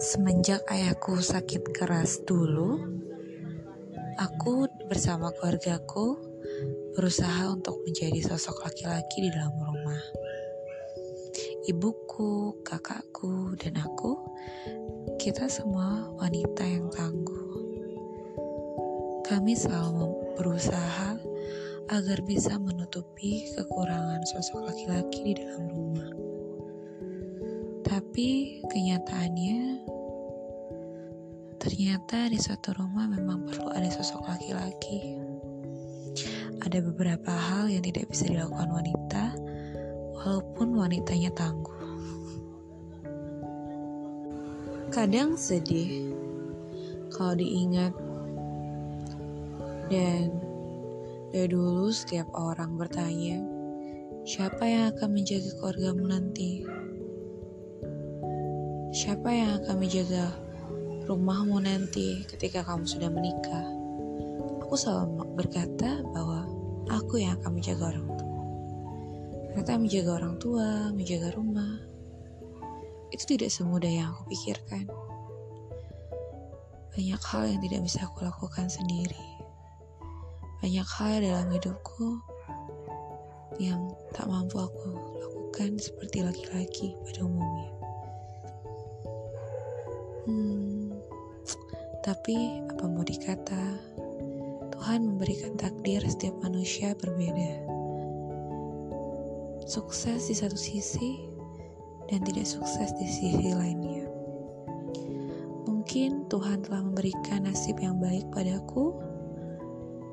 Semenjak ayahku sakit keras dulu, aku bersama keluargaku berusaha untuk menjadi sosok laki-laki di dalam rumah. Ibuku, kakakku, dan aku, kita semua wanita yang tangguh. Kami selalu berusaha agar bisa menutupi kekurangan sosok laki-laki di dalam rumah. Tapi kenyataannya Ternyata di suatu rumah memang perlu ada sosok laki-laki. Ada beberapa hal yang tidak bisa dilakukan wanita, walaupun wanitanya tangguh. Kadang sedih kalau diingat, dan dari dulu setiap orang bertanya, siapa yang akan menjaga keluargamu nanti? Siapa yang akan menjaga rumahmu nanti ketika kamu sudah menikah. Aku selalu berkata bahwa aku yang akan menjaga orang tua. Ternyata menjaga orang tua, menjaga rumah, itu tidak semudah yang aku pikirkan. Banyak hal yang tidak bisa aku lakukan sendiri. Banyak hal dalam hidupku yang tak mampu aku lakukan seperti laki-laki pada umumnya. Hmm, tapi apa mau dikata, Tuhan memberikan takdir setiap manusia berbeda. Sukses di satu sisi dan tidak sukses di sisi lainnya. Mungkin Tuhan telah memberikan nasib yang baik padaku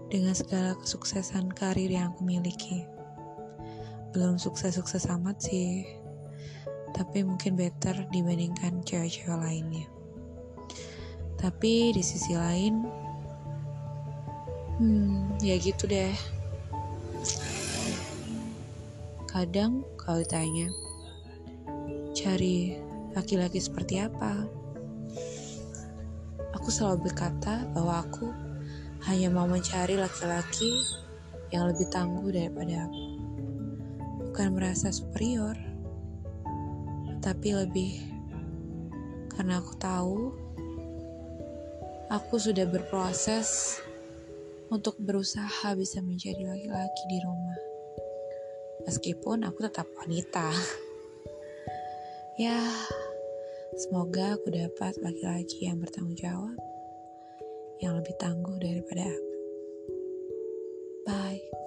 dengan segala kesuksesan karir yang aku miliki. Belum sukses-sukses amat sih, tapi mungkin better dibandingkan cewek-cewek lainnya. Tapi di sisi lain, hmm, ya gitu deh. Kadang kalau ditanya, cari laki-laki seperti apa? Aku selalu berkata bahwa aku hanya mau mencari laki-laki yang lebih tangguh daripada aku. Bukan merasa superior, tapi lebih karena aku tahu aku sudah berproses untuk berusaha bisa menjadi laki-laki di rumah. Meskipun aku tetap wanita. ya, semoga aku dapat laki-laki yang bertanggung jawab, yang lebih tangguh daripada aku. Bye.